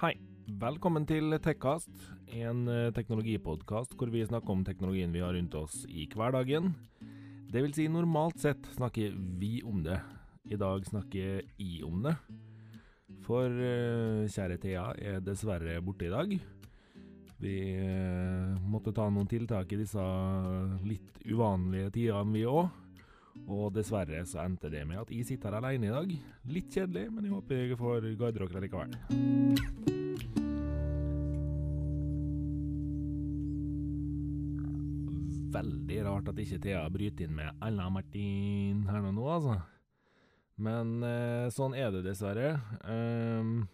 Hei. Velkommen til Tekkast, en eh, teknologipodkast hvor vi snakker om teknologien vi har rundt oss i hverdagen. Det vil si, normalt sett snakker vi om det. I dag snakker jeg om det. For eh, kjære Thea er dessverre borte i dag. Vi eh, måtte ta noen tiltak i disse litt uvanlige tidene, vi òg. Og dessverre så endte det med at jeg sitter her alene i dag. Litt kjedelig, men jeg håper jeg får guide dere likevel. Veldig rart at ikke Thea bryter inn med 'Alla Martin' her nå, altså. Men eh, sånn er det dessverre. Ehm,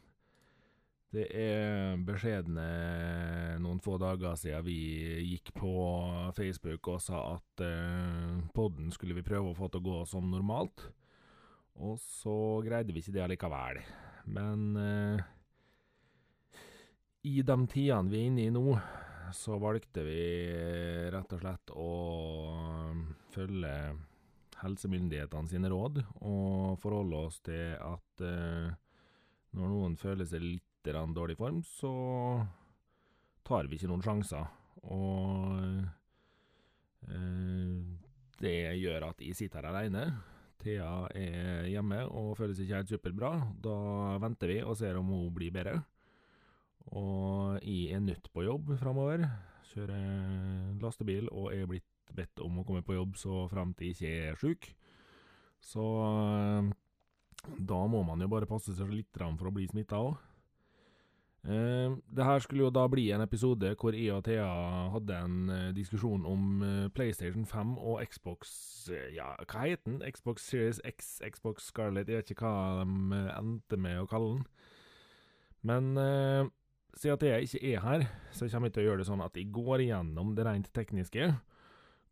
det er beskjedne noen få dager siden vi gikk på Facebook og sa at eh, podden skulle vi prøve å få til å gå som normalt. Og så greide vi ikke det allikevel. Men eh, i de tidene vi er inne i nå, så valgte vi rett og slett å følge helsemyndighetene sine råd, og forholde oss til at eh, når noen føler seg litt grann dårlig form, så tar vi ikke noen sjanser. Og eh, det gjør at jeg sitter her alene. Thea er hjemme og føler seg ikke helt superbra. Da venter vi og ser om hun blir bedre. Og jeg er nødt på jobb framover. Kjører lastebil og er blitt bedt om å komme på jobb så fram til ikke er sjuk. Så eh, da må man jo bare passe seg litt for å bli smitta òg. Eh, det her skulle jo da bli en episode hvor jeg og Thea hadde en eh, diskusjon om eh, PlayStation 5 og Xbox eh, Ja, hva heter den? Xbox Series X, Xbox Scarlett, jeg vet ikke hva de endte med å kalle den. Men siden Thea ikke er her, så kommer jeg til å gjøre det sånn at jeg går igjennom det rent tekniske,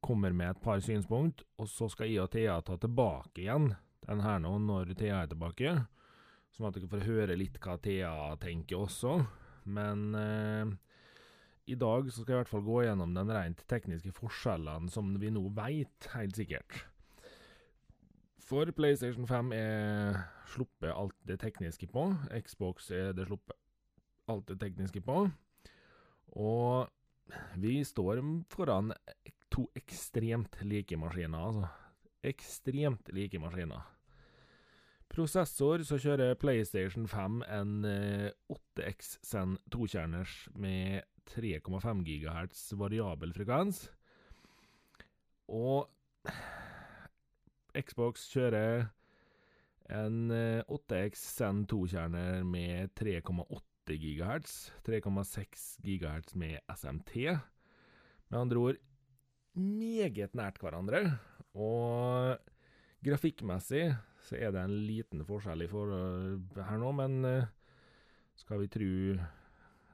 kommer med et par synspunkt, og så skal jeg og Thea ta tilbake igjen den her nå når Thea er tilbake. Sånn at dere får høre litt hva Thea tenker også. Men eh, i dag så skal jeg i hvert fall gå gjennom den rent tekniske forskjellene som vi nå veit, helt sikkert. For PlayStation 5 er sluppet alt det tekniske på. Xbox er det sluppet alt det tekniske på. Og vi står foran to ekstremt like maskiner, altså. Ekstremt like maskiner. Prosessor så kjører PlayStation 5 en 8X Zen 2-kjerners med 3,5 GHz variabel frekvens. Og Xbox kjører en 8X Zen 2-kjerner med 3,8 GHz. 3,6 GHz med SMT. Med andre ord meget nært hverandre. Og grafikkmessig så er det en liten forskjell i forhold her nå, men eh, skal vi tru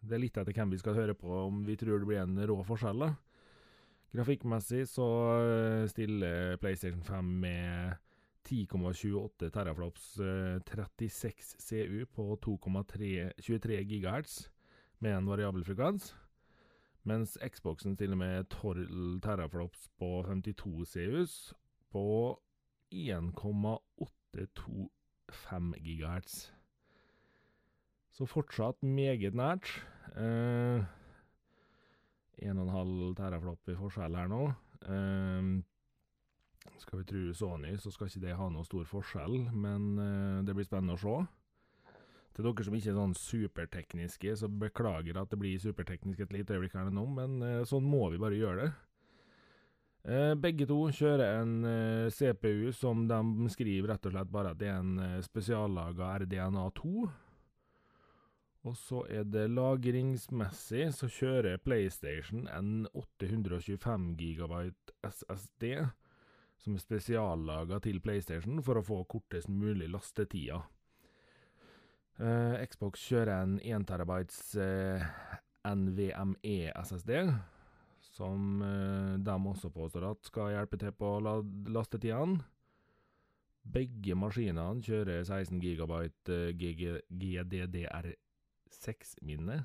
Det er litt etter hvem vi skal høre på, om vi tror det blir en rå forskjell, da. Grafikkmessig så eh, stiller PlayStation 5 med 10,28 teraflops 36 CU på 2,23 GHz med en variabel frekvens, mens Xboxen stiller med 12 teraflops på 52 CUs på 1,825 GHz. Så fortsatt meget nært. Eh, 1,5 teraflop i forskjell her nå. Eh, skal vi tro Sony, så skal ikke det ha noe stor forskjell, men eh, det blir spennende å se. Til dere som ikke er sånn supertekniske, så beklager at det blir superteknisk et lite øyeblikk her nå, men eh, sånn må vi bare gjøre det. Eh, begge to kjører en eh, CPU som de skriver rett og slett bare at det er en eh, spesiallaga RDNA2. Og så er det lagringsmessig, så kjører PlayStation en 825 GB SSD, som er spesiallaga til PlayStation for å få kortest mulig lastetida. Xbox kjører en 1 TB NVMe SSD som eh, de også påstår at skal hjelpe til på lastetidene. Begge maskinene kjører 16 GB GDDR6-minne.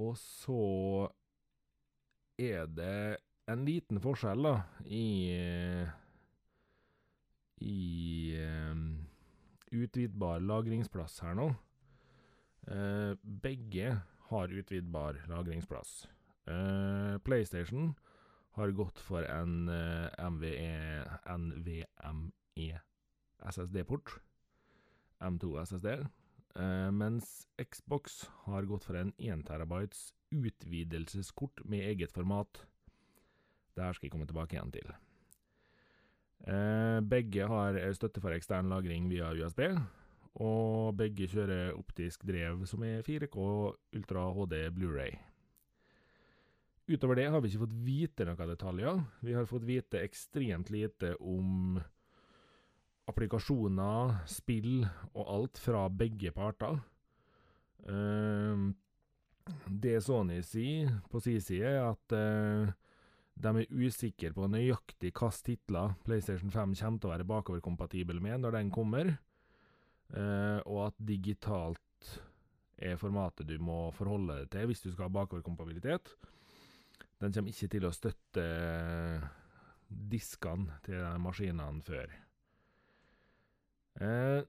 Og så er det en liten forskjell, da, i i um, utvidbar lagringsplass her nå. Uh, begge har utvidbar lagringsplass. Eh, PlayStation har gått for en MVE, NVMe SSD-port. M2 SSD. mens Xbox har gått for en 1 terabytes utvidelseskort med eget format. Det her skal jeg komme tilbake igjen til. Eh, begge har støtte for ekstern lagring via USB, og begge kjører optisk drev som er 4K Ultra HD Blu-ray. Utover det har vi ikke fått vite noen detaljer. Vi har fått vite ekstremt lite om applikasjoner, spill og alt fra begge parter. Uh, det Sony sier på sin side, er at uh, de er usikre på nøyaktig hvilke titler PlayStation 5 kommer til å være bakoverkompatibel med når den kommer, uh, og at digitalt er formatet du må forholde deg til hvis du skal ha bakoverkompatibilitet. Den kommer ikke til å støtte diskene til maskinene før. Eh,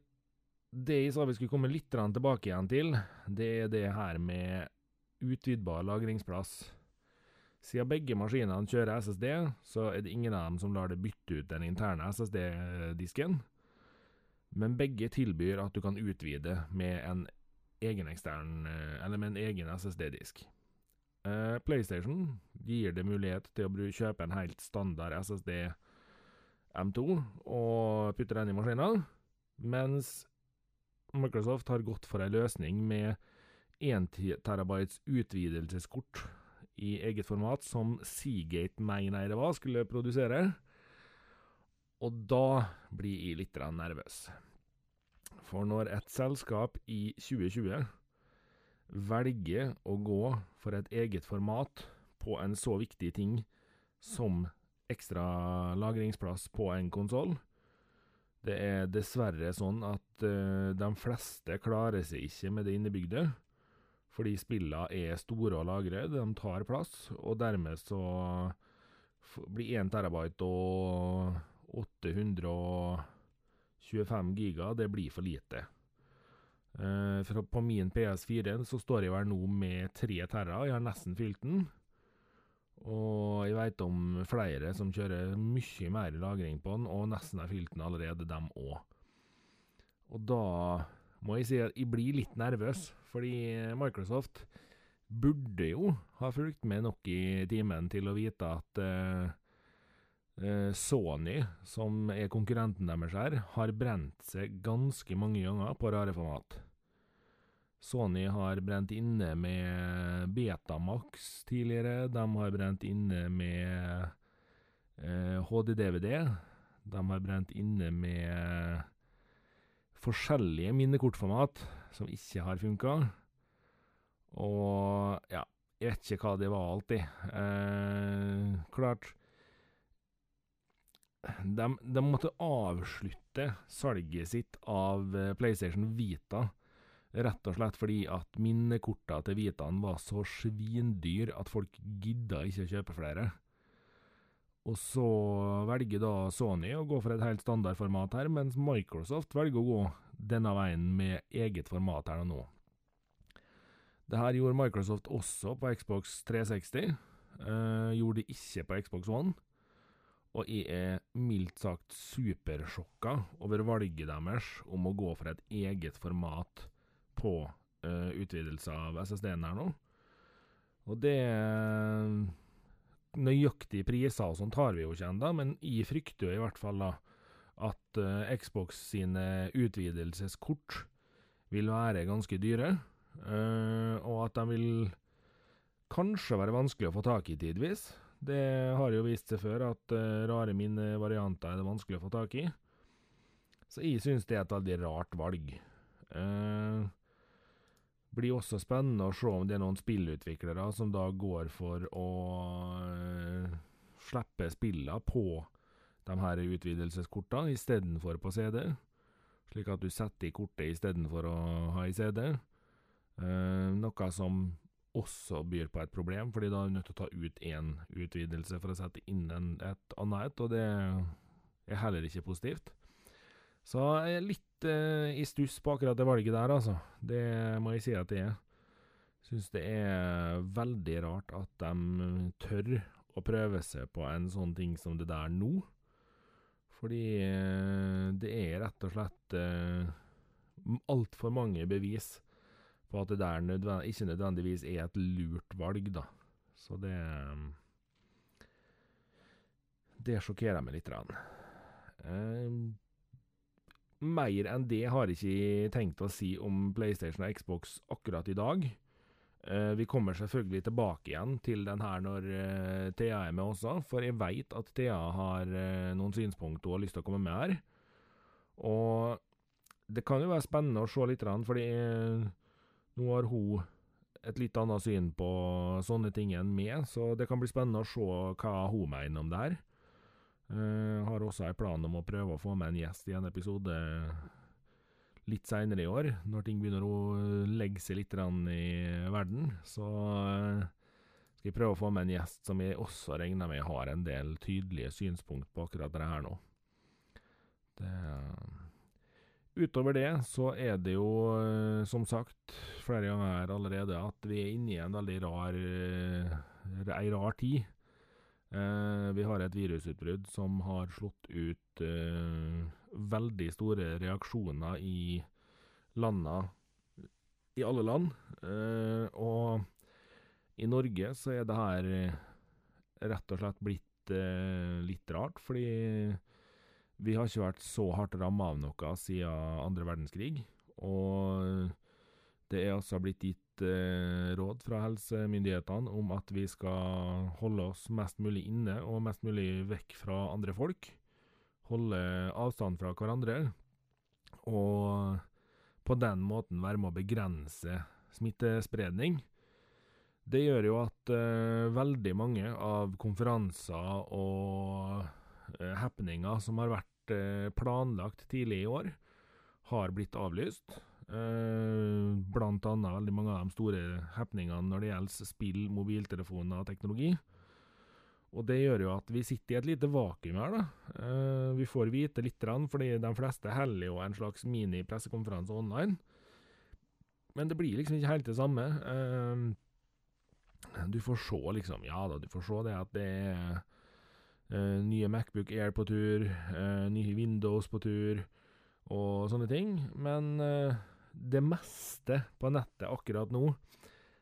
det jeg sa vi skulle komme litt tilbake igjen til, det er det her med utvidbar lagringsplass. Siden begge maskinene kjører SSD, så er det ingen av dem som lar det bytte ut den interne SSD-disken. Men begge tilbyr at du kan utvide med en egen ekstern, eh, med en egen SSD-disk. Uh, PlayStation gir det mulighet til å kjøpe en helt standard SSD M2 og putte den i maskinen, mens Microsoft har gått for en løsning med 1 terabytes utvidelseskort i eget format, som Seagate mener det var, skulle produsere. Og da blir jeg litt nervøs. For når et selskap i 2020 velger å gå for et eget format på en så viktig ting som ekstra lagringsplass på en konsoll, det er dessverre sånn at uh, de fleste klarer seg ikke med det innebygde fordi spillene er store å lagre, de tar plass, og dermed så blir 1 terabyte og 825 giga, det blir for lite. Uh, på min PS4 så står jeg vel nå med tre terra, jeg har nesten fylt den. Og jeg veit om flere som kjører mye mer lagring på den, og nesten har fylt den allerede, dem òg. Og da må jeg si at jeg blir litt nervøs, fordi Microsoft burde jo ha fulgt med nok i timen til å vite at uh, Sony, som er konkurrenten deres her, har brent seg ganske mange ganger på rare format. Sony har brent inne med Betamax tidligere, de har brent inne med eh, HD-DVD, de har brent inne med forskjellige minnekortformat som ikke har funka. Og ja, jeg vet ikke hva det var alltid. Eh, klart de, de, måtte avslutte salget sitt av eh, PlayStation Vita, rett og slett fordi at minnekorta til Vitaen var så svindyr at folk gidda ikke å kjøpe flere. Og så velger da Sony å gå for et helt standardformat her, mens Microsoft velger å gå denne veien med eget format her og nå. Det her gjorde Microsoft også på Xbox 360. Eh, gjorde det ikke på Xbox One. Og jeg er mildt sagt supersjokka over valget deres om å gå for et eget format på uh, utvidelse av SSD-en her nå. Og det nøyaktige priser og sånt har vi jo ikke ennå, men jeg frykter jo i hvert fall da at uh, Xbox sine utvidelseskort vil være ganske dyre, uh, og at de vil kanskje være vanskelig å få tak i tidvis. Det har jo vist seg før at uh, rare varianter er det vanskelig å få tak i. Så jeg syns det er et veldig rart valg. Uh, blir også spennende å se om det er noen spillutviklere som da går for å uh, slippe spillene på de her utvidelseskortene istedenfor på CD. Slik at du setter i kortet istedenfor å ha i CD. Eh, noe som også byr på et problem, fordi da er du nødt til å ta ut én utvidelse for å sette inn en, et annet et, og det er heller ikke positivt. Så jeg er litt eh, i stuss på akkurat det valget der, altså. Det må jeg si at det er. Syns det er veldig rart at de tør å prøve seg på en sånn ting som det der nå. Fordi eh, det er rett og slett eh, altfor mange bevis på at det der nødvend ikke nødvendigvis er et lurt valg, da. Så det Det sjokkerer meg litt. Eh, mer enn det har jeg ikke tenkt å si om PlayStation og Xbox akkurat i dag. Eh, vi kommer selvfølgelig tilbake igjen til den her når eh, Thea er med også, for jeg veit at Thea har eh, noen synspunkter hun har lyst til å komme med her. Og det kan jo være spennende å se litt, fordi eh, nå har hun et litt annet syn på sånne ting enn meg, så det kan bli spennende å se hva hun mener om det her. Uh, har også en plan om å prøve å få med en gjest i en episode litt seinere i år, når ting begynner å legge seg litt i verden. Så uh, skal jeg prøve å få med en gjest som jeg også regner med har en del tydelige synspunkt på akkurat det her nå. Det Utover det så er det jo, eh, som sagt flere ganger her allerede, at vi er inne i en veldig rar, ei rar tid. Eh, vi har et virusutbrudd som har slått ut eh, veldig store reaksjoner i landa I alle land. Eh, og i Norge så er det her eh, rett og slett blitt eh, litt rart, fordi vi har ikke vært så hardt ramma av noe siden andre verdenskrig. Og det er altså blitt gitt eh, råd fra helsemyndighetene om at vi skal holde oss mest mulig inne og mest mulig vekk fra andre folk. Holde avstand fra hverandre. Og på den måten være med å begrense smittespredning. Det gjør jo at eh, veldig mange av konferanser og eh, happeninger som har vært eh, planlagt tidlig i år, har blitt avlyst. Uh, blant annet veldig mange av de store happeningene når det gjelder spill, mobiltelefoner og teknologi. Og det gjør jo at vi sitter i et lite vakuum her, da. Uh, vi får vite litt, fordi de fleste heller jo en slags mini-pressekonferanse online. Men det blir liksom ikke helt det samme. Du får se, liksom. Ja da, du får se det at det er nye Macbook Air på tur, nye Windows på tur og sånne ting. Men det meste på nettet akkurat nå,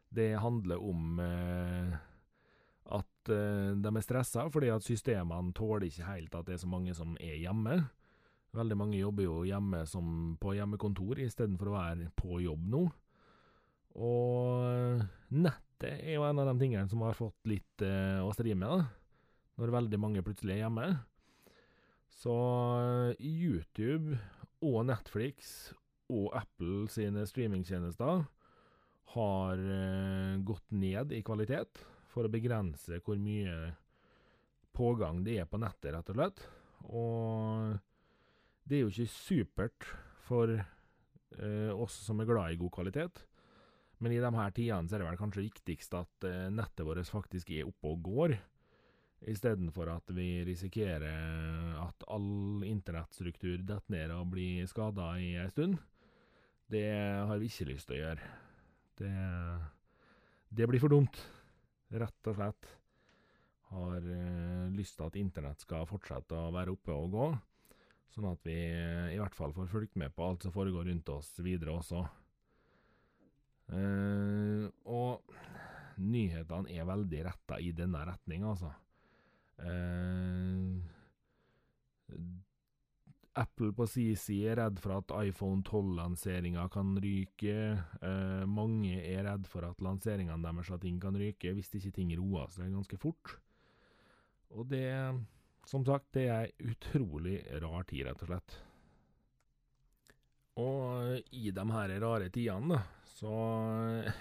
det handler om eh, at eh, de er stressa fordi at systemene tåler ikke helt at det er så mange som er hjemme. Veldig mange jobber jo hjemme som på hjemmekontor istedenfor å være på jobb nå. Og nettet er jo en av de tingene som har fått litt eh, å stri med, da, når veldig mange plutselig er hjemme. Så eh, YouTube og Netflix og Apple sine streamingtjenester har eh, gått ned i kvalitet for å begrense hvor mye pågang det er på nettet, rett og slett. Og det er jo ikke supert for eh, oss som er glad i god kvalitet. Men i de her tidene så er det vel kanskje viktigst at nettet vårt faktisk er oppe og går, istedenfor at vi risikerer at all internettstruktur detter ned og blir skada i ei stund. Det har vi ikke lyst til å gjøre. Det, det blir for dumt, rett og slett. Har uh, lyst til at internett skal fortsette å være oppe og gå, sånn at vi uh, i hvert fall får fulgt med på alt som foregår rundt oss videre også. Uh, og nyhetene er veldig retta i denne retning, altså. Uh, Apple på sin side er redd for at iPhone 12-lanseringa kan ryke. Eh, mange er redd for at lanseringene deres av ting kan ryke, hvis ikke ting roer seg ganske fort. Og det, som sagt, det er ei utrolig rar tid, rett og slett. Og i de her rare tidene, så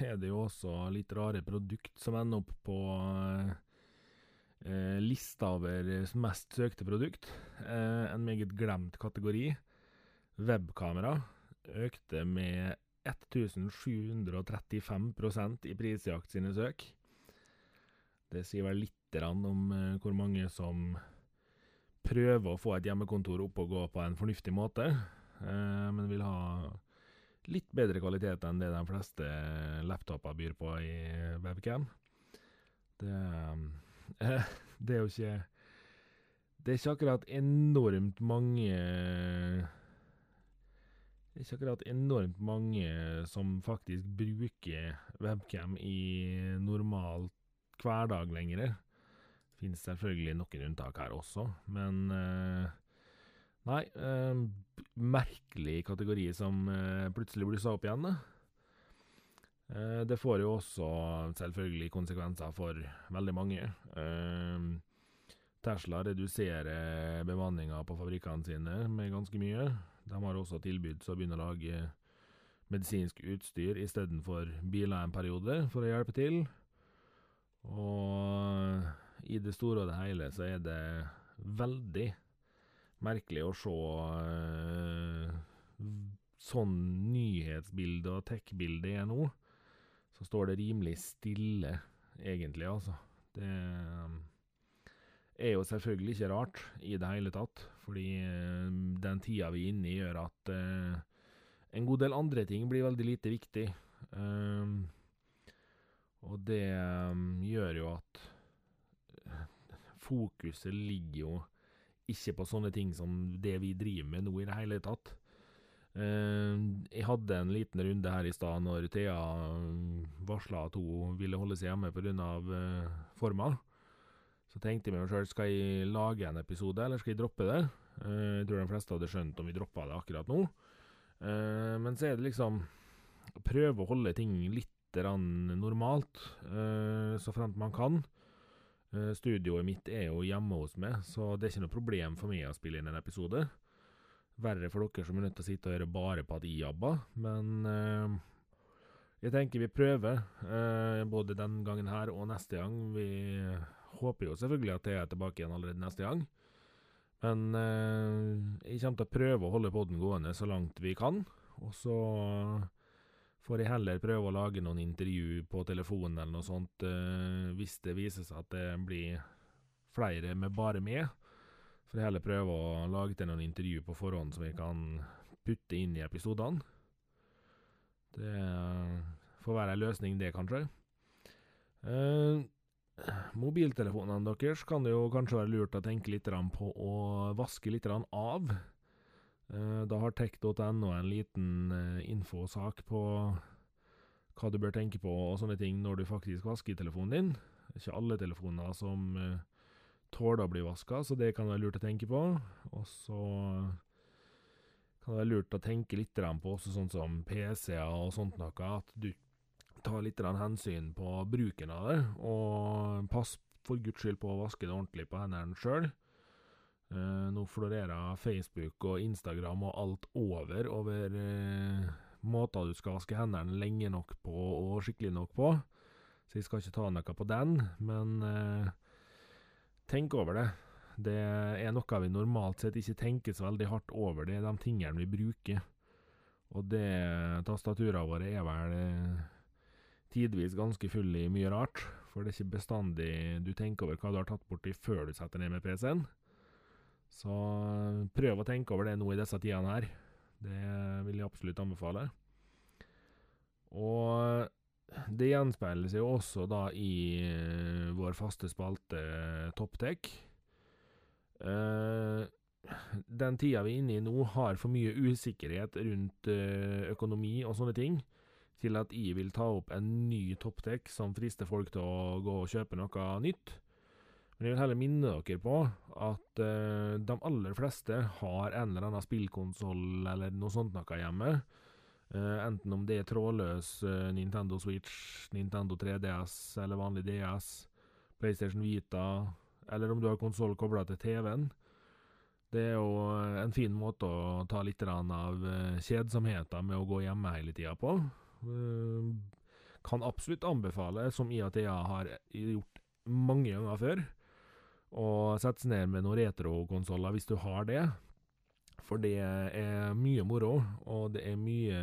er det jo også litt rare produkt som ender opp på eh, lista over mest søkte produkt. Eh, en meget glemt kategori. Webkamera økte med 1735% i prisjakt sine søk. Det sier vel litt om eh, hvor mange som prøver å få et hjemmekontor opp og gå på en fornuftig måte, eh, men vil ha litt bedre kvalitet enn det de fleste laptoper byr på i webcam. Det, eh, det er jo ikke Det er ikke akkurat enormt mange Det er ikke akkurat enormt mange som faktisk bruker webcam i normal hverdag lenger. Finnes selvfølgelig noen unntak her også, men eh, Nei, eh, merkelig kategori som eh, plutselig blussa opp igjen. Eh, det får jo også selvfølgelig konsekvenser for veldig mange. Eh, Tesla reduserer bemanninga på fabrikkene sine med ganske mye. De har også tilbudt å begynne å lage medisinsk utstyr istedenfor biler en periode, for å hjelpe til. Og i det store og det hele så er det veldig merkelig å se uh, sånn nyhetsbilde og tech-bilde er nå. Så står det rimelig stille, egentlig, altså. Det um, er jo selvfølgelig ikke rart i det hele tatt, fordi uh, den tida vi er inne i gjør at uh, en god del andre ting blir veldig lite viktig. Um, og det um, gjør jo at fokuset ligger jo ikke på sånne ting som det vi driver med nå i det hele tatt. Uh, jeg hadde en liten runde her i stad når Thea varsla at hun ville holde seg hjemme pga. Uh, forma. Så tenkte jeg meg sjøl skal jeg lage en episode, eller skal jeg droppe det? Jeg tror de fleste hadde skjønt om vi droppa det akkurat nå. Men så er det liksom Prøve å holde ting litt normalt, så fremt man kan. Studioet mitt er jo hjemme hos meg, så det er ikke noe problem for meg å spille inn en episode. Verre for dere som er nødt til å sitte og høre bare på at jeg jobber, men jeg tenker vi prøver, både den gangen her og neste gang. Vi håper jo selvfølgelig at jeg er tilbake igjen allerede neste gang. Men eh, jeg kommer til å prøve å holde podden gående så langt vi kan. Og så får jeg heller prøve å lage noen intervju på telefonen eller noe sånt, eh, hvis det viser seg at det blir flere med bare meg. Jeg heller prøve å lage til noen intervju på forhånd som vi kan putte inn i episodene. Det får være en løsning, det, kanskje. Eh, mobiltelefonene deres kan det jo kanskje være lurt å tenke litt på å vaske litt av. Eh, da har tech.no en liten eh, infosak på hva du bør tenke på og sånne ting når du faktisk vasker telefonen din. Det er ikke alle telefoner som eh, tåler å bli vaska, så det kan være lurt å tenke på. Og så kan det være lurt å tenke litt på også sånn som PC-er og sånt noe, at du tar litt hensyn på bruken av det, og pass for guds skyld på å vaske det ordentlig på hendene sjøl. Uh, nå florerer Facebook og Instagram og alt over over uh, måter du skal vaske hendene lenge nok på og skikkelig nok på, så jeg skal ikke ta noe på den, men uh, tenk over det. Det er noe vi normalt sett ikke tenker så veldig hardt over, det er de tingene vi bruker. Og det tastaturene våre er vel tidvis ganske full i mye rart, for det er ikke bestandig du tenker over hva du har tatt borti før du setter ned med PC-en. Så prøv å tenke over det nå i disse tidene her. Det vil jeg absolutt anbefale. Og det gjenspeiles jo også da i uh, vår faste spalte Topptek. Uh, den tida vi er inne i nå, har for mye usikkerhet rundt uh, økonomi og sånne ting til at jeg vil ta opp en ny topptek som frister folk til å gå og kjøpe noe nytt. Men jeg vil heller minne dere på at de aller fleste har en eller annen spillkonsoll eller noe sånt noe hjemme. Uh, enten om det er trådløs uh, Nintendo Switch, Nintendo 3DS eller vanlig DS, PlayStation Vita, eller om du har konsoll kobla til TV-en. Det er jo en fin måte å ta litt av kjedsomheten med å gå hjemme hele tida på. Eh, kan absolutt anbefale, som IATA har gjort mange ganger før, å sette seg ned med noen retrokonsoller hvis du har det. For det er mye moro, og det er mye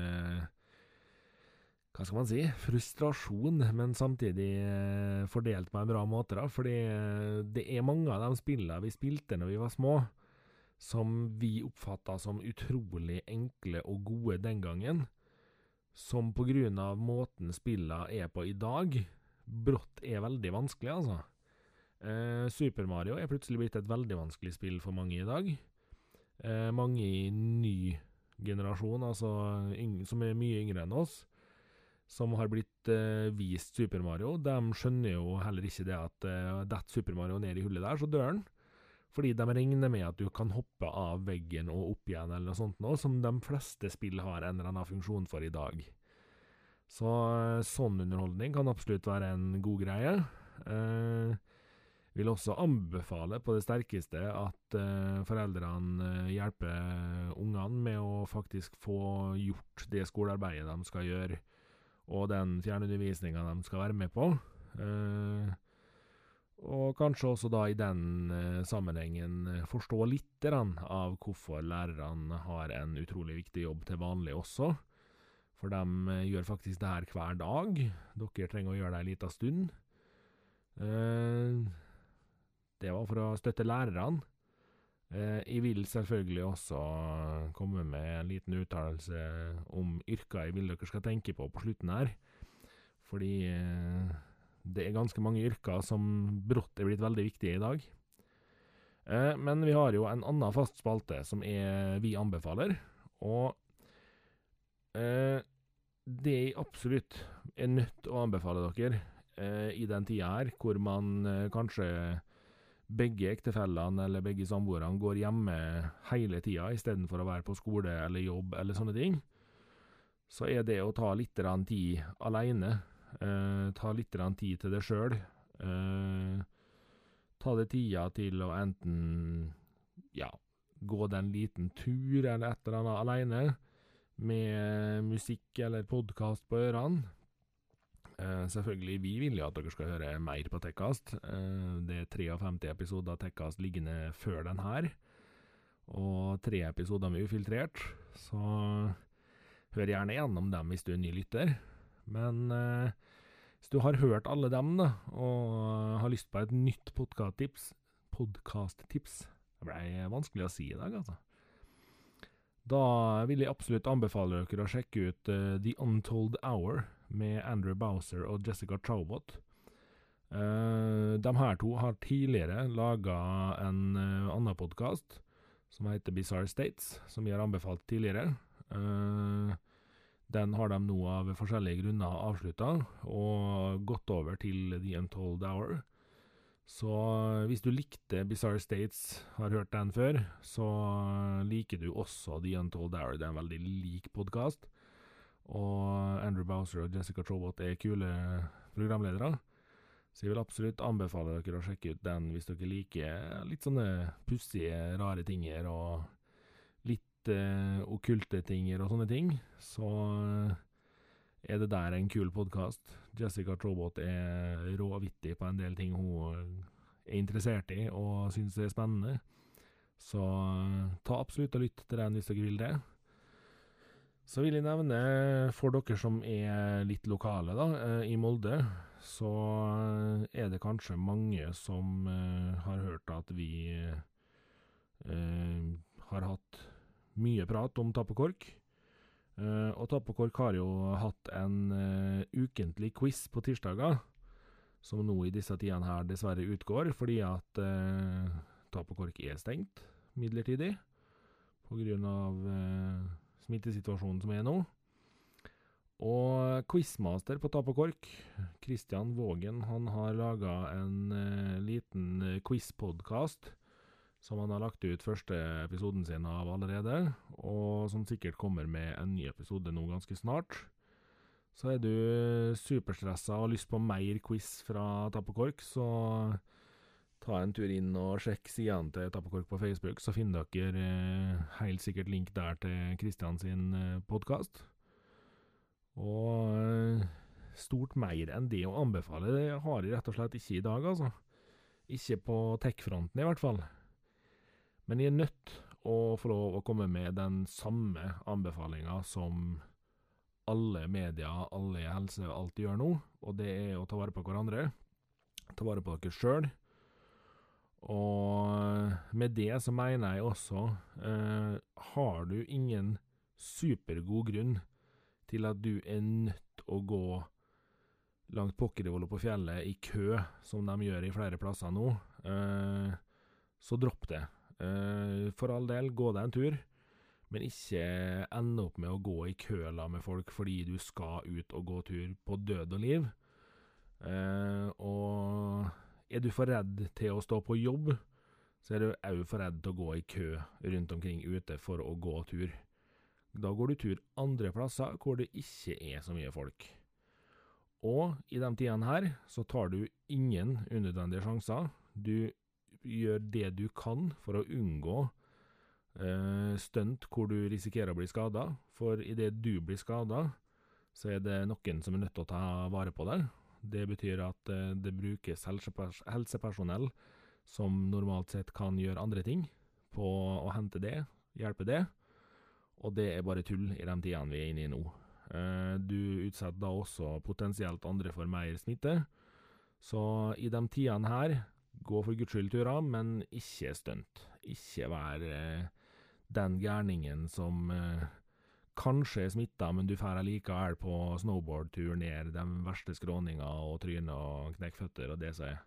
hva skal man si, frustrasjon, men samtidig eh, fordelt på en bra måte. da, Fordi eh, det er mange av de spillene vi spilte når vi var små, som vi oppfatta som utrolig enkle og gode den gangen, som på grunn av måten spillene er på i dag, brått er veldig vanskelig, altså. Eh, Super Mario er plutselig blitt et veldig vanskelig spill for mange i dag. Eh, mange i ny generasjon, altså som er mye yngre enn oss, som har blitt eh, vist Super Mario, de skjønner jo heller ikke det at eh, detter Super Mario ned i hullet der, så dør han. Fordi de regner med at du kan hoppe av veggen og opp igjen, eller noe sånt noe, som de fleste spill har en eller annen funksjon for i dag. Så eh, sånn underholdning kan absolutt være en god greie. Eh, vil også anbefale på det sterkeste at eh, foreldrene eh, hjelper ungene med å faktisk få gjort det skolearbeidet de skal gjøre og den fjernundervisninga de skal være med på. Eh, og kanskje også da i den sammenhengen forstå litt av hvorfor lærerne har en utrolig viktig jobb til vanlig også. For de gjør faktisk det her hver dag. Dere trenger å gjøre det ei lita stund. Eh, det var for å støtte lærerne. Eh, jeg vil selvfølgelig også komme med en liten uttalelse om yrker jeg vil dere skal tenke på på slutten her. Fordi eh, det er ganske mange yrker som brått er blitt veldig viktige i dag. Eh, men vi har jo en annen fast spalte som er vi anbefaler, og det jeg absolutt er nødt til å anbefale dere i den tida her, hvor man kanskje begge ektefellene eller begge samboerne går hjemme hele tida istedenfor å være på skole eller jobb eller sånne ting, så er det å ta litt tid aleine, eh, ta litt tid til deg sjøl, eh, ta deg tida til å enten ja, gå den liten tur eller et eller annet aleine, med musikk eller podkast på ørene, Uh, selvfølgelig, vi vil jo at dere skal høre mer på Tekkast. Uh, det er 53 episoder av Tekkast liggende før den her, og tre episoder med ufiltrert. Så hør gjerne gjennom dem hvis du er ny lytter. Men uh, hvis du har hørt alle dem, da, og har lyst på et nytt podkast-tips Podkast-tips Det ble vanskelig å si i dag, altså. Da vil jeg absolutt anbefale dere å sjekke ut The Untold Hour med Andrew Bowser og Jessica Chowbot. Uh, de her to har tidligere laga en uh, annen podkast som heter Bizarre States, som vi har anbefalt tidligere. Uh, den har de nå av forskjellige grunner avslutta, og gått over til The Untold Hour. Så hvis du likte Bizarre States, har hørt den før, så liker du også The Untold Hour. Det er en veldig lik podkast. Og Andrew Bowser og Jessica Trobot er kule programledere. Så jeg vil absolutt anbefale dere å sjekke ut den hvis dere liker litt sånne pussige, rare tinger og litt eh, okkulte tinger og sånne ting. Så uh, er det der en kul podkast. Jessica Trobot er råvittig på en del ting hun er interessert i og syns er spennende. Så uh, ta absolutt og lytt til den hvis dere vil det. Så vil jeg nevne, for dere som er litt lokale da, eh, i Molde, så eh, er det kanskje mange som uh, har hørt at vi har hatt mye prat om Tappekork. Og Tappekork har jo hatt en ukentlig quiz på tirsdager, som nå i disse tidene her dessverre utgår, fordi at Tappekork er stengt midlertidig på grunn av smittesituasjonen som er nå. Og quizmaster på Tap og Kork, Kristian Vågen, han har laga en uh, liten uh, quizpodkast som han har lagt ut første episoden sin av allerede, og som sikkert kommer med en ny episode nå ganske snart. Så er du superstressa og har lyst på mer quiz fra Tap og Kork, så ta en tur inn og sjekk sidene til Tappekork på Facebook, så finner dere eh, helt sikkert link der til Kristian sin eh, podkast. Og eh, stort mer enn det å anbefale det har jeg rett og slett ikke i dag, altså. Ikke på tech-fronten, i hvert fall. Men jeg er nødt å få lov å komme med den samme anbefalinga som alle media, alle i helse, alt gjør nå, og det er å ta vare på hverandre. Ta vare på dere sjøl. Og med det så mener jeg også eh, Har du ingen supergod grunn til at du er nødt å gå langt pokkerivoll på fjellet i kø, som de gjør i flere plasser nå, eh, så dropp det. Eh, for all del, gå deg en tur, men ikke ende opp med å gå i køla med folk fordi du skal ut og gå tur på død og liv. Eh, og er du for redd til å stå på jobb, så er du òg for redd til å gå i kø rundt omkring ute for å gå tur. Da går du tur andre plasser hvor det ikke er så mye folk. Og i de tidene her så tar du ingen unødvendige sjanser. Du gjør det du kan for å unngå eh, stunt hvor du risikerer å bli skada. For idet du blir skada, så er det noen som er nødt til å ta vare på deg. Det betyr at eh, det brukes helsepersonell som normalt sett kan gjøre andre ting, på å hente det, hjelpe det. Og det er bare tull i de tidene vi er inne i nå. Eh, du utsetter da også potensielt andre for mer smitte. Så i de tidene her, gå for guds skyld turer, men ikke stunt. Ikke vær eh, den gærningen som kanskje er smitta, men du drar likevel på snowboardtur ned de verste skråninga og tryner og knekkføtter og det som er.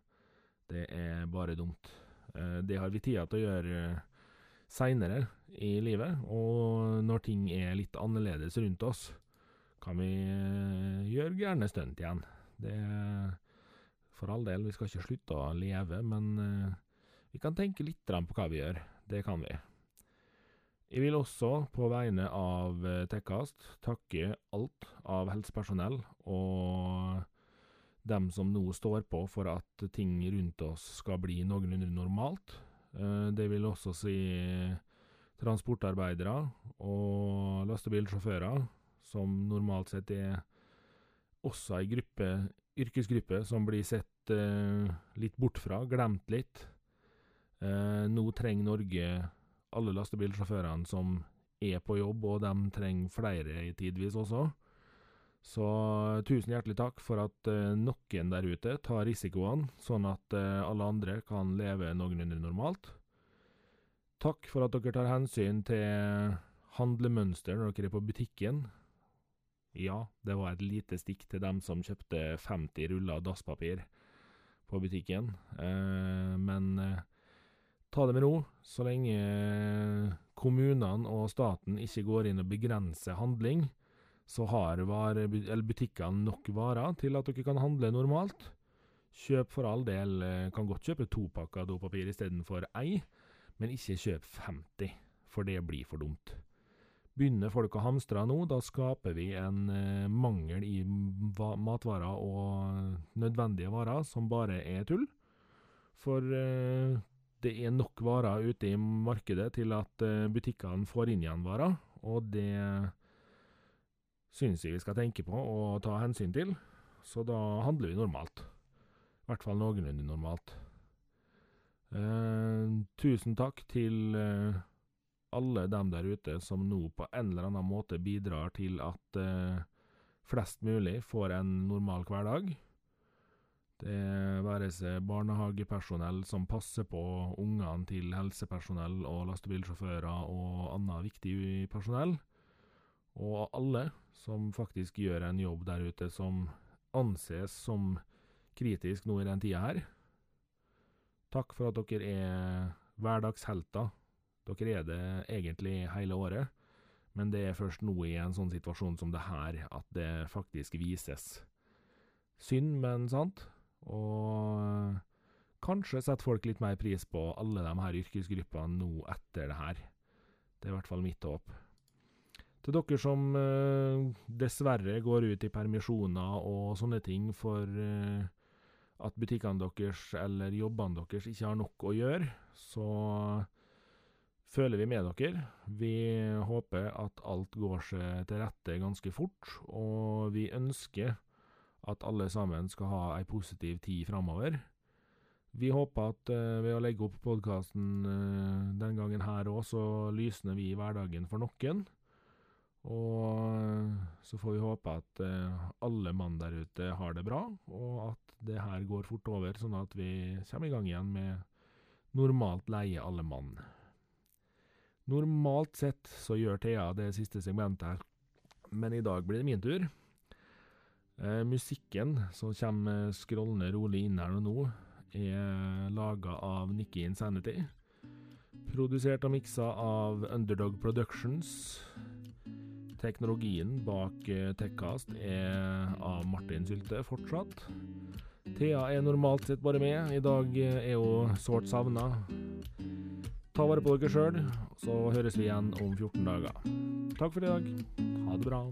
Det er bare dumt. Det har vi tida til å gjøre seinere i livet, og når ting er litt annerledes rundt oss kan vi eh, gjøre gjerne stunt igjen. Det For all del, vi skal ikke slutte å leve, men eh, vi kan tenke litt på hva vi gjør. Det kan vi. Jeg vil også, på vegne av eh, Tekkast, takke alt av helsepersonell og dem som nå står på for at ting rundt oss skal bli noenlunde normalt. Det vil også si transportarbeidere og lastebilsjåfører som normalt sett er også ei gruppe, yrkesgruppe som blir sett eh, litt bort fra, glemt litt. Eh, nå trenger Norge alle lastebilsjåførene som er på jobb, og de trenger flere tidvis også. Så tusen hjertelig takk for at eh, noen der ute tar risikoene, sånn at eh, alle andre kan leve noenlunde normalt. Takk for at dere tar hensyn til handlemønster når dere er på butikken. Ja, det var et lite stikk til dem som kjøpte 50 ruller dasspapir på butikken, eh, men eh, ta det med ro. Så lenge kommunene og staten ikke går inn og begrenser handling, så har butikkene nok varer til at dere kan handle normalt. Kjøp for all del, eh, kan godt kjøpe to pakker dopapir istedenfor ei, men ikke kjøp 50, for det blir for dumt. Begynner folk å hamstre nå, da skaper vi en eh, mangel i matvarer og nødvendige varer som bare er tull. For eh, det er nok varer ute i markedet til at eh, butikkene får inn igjen varer, og det syns jeg vi skal tenke på og ta hensyn til. Så da handler vi normalt. I hvert fall noenlunde normalt. Eh, tusen takk til eh, alle dem der ute som nå på en eller annen måte bidrar til at eh, flest mulig får en normal hverdag. Det være seg barnehagepersonell som passer på ungene til helsepersonell og lastebilsjåfører og annet viktig personell, og alle som faktisk gjør en jobb der ute som anses som kritisk nå i den tida her. Takk for at dere er hverdagshelter dere er det egentlig hele året, men det er først nå i en sånn situasjon som det her at det faktisk vises. Synd, men sant. Og kanskje setter folk litt mer pris på alle de her yrkesgruppene nå etter det her. Det er i hvert fall mitt håp. Til dere som eh, dessverre går ut i permisjoner og sånne ting for eh, at butikkene deres eller jobbene deres ikke har nok å gjøre, så føler vi med dere. Vi håper at alt går seg til rette ganske fort, og vi ønsker at alle sammen skal ha ei positiv tid framover. Vi håper at uh, ved å legge opp podkasten uh, den gangen her òg, så lysner vi hverdagen for noen. Og så får vi håpe at alle mann der ute har det bra, og at det her går fort over, sånn at vi kommer i gang igjen med normalt leie alle mann. Normalt sett så gjør Thea det siste segmentet her, men i dag blir det min tur. Eh, musikken som kommer skrollende rolig inn her nå, er laga av Nikki Insanity. Produsert og miksa av Underdog Productions. Teknologien bak Techcast er av Martin Sylte fortsatt. Thea er normalt sett bare med, i dag er hun sårt savna. Ta vare på dere sjøl, så høres vi igjen om 14 dager. Takk for i dag. Ha det bra.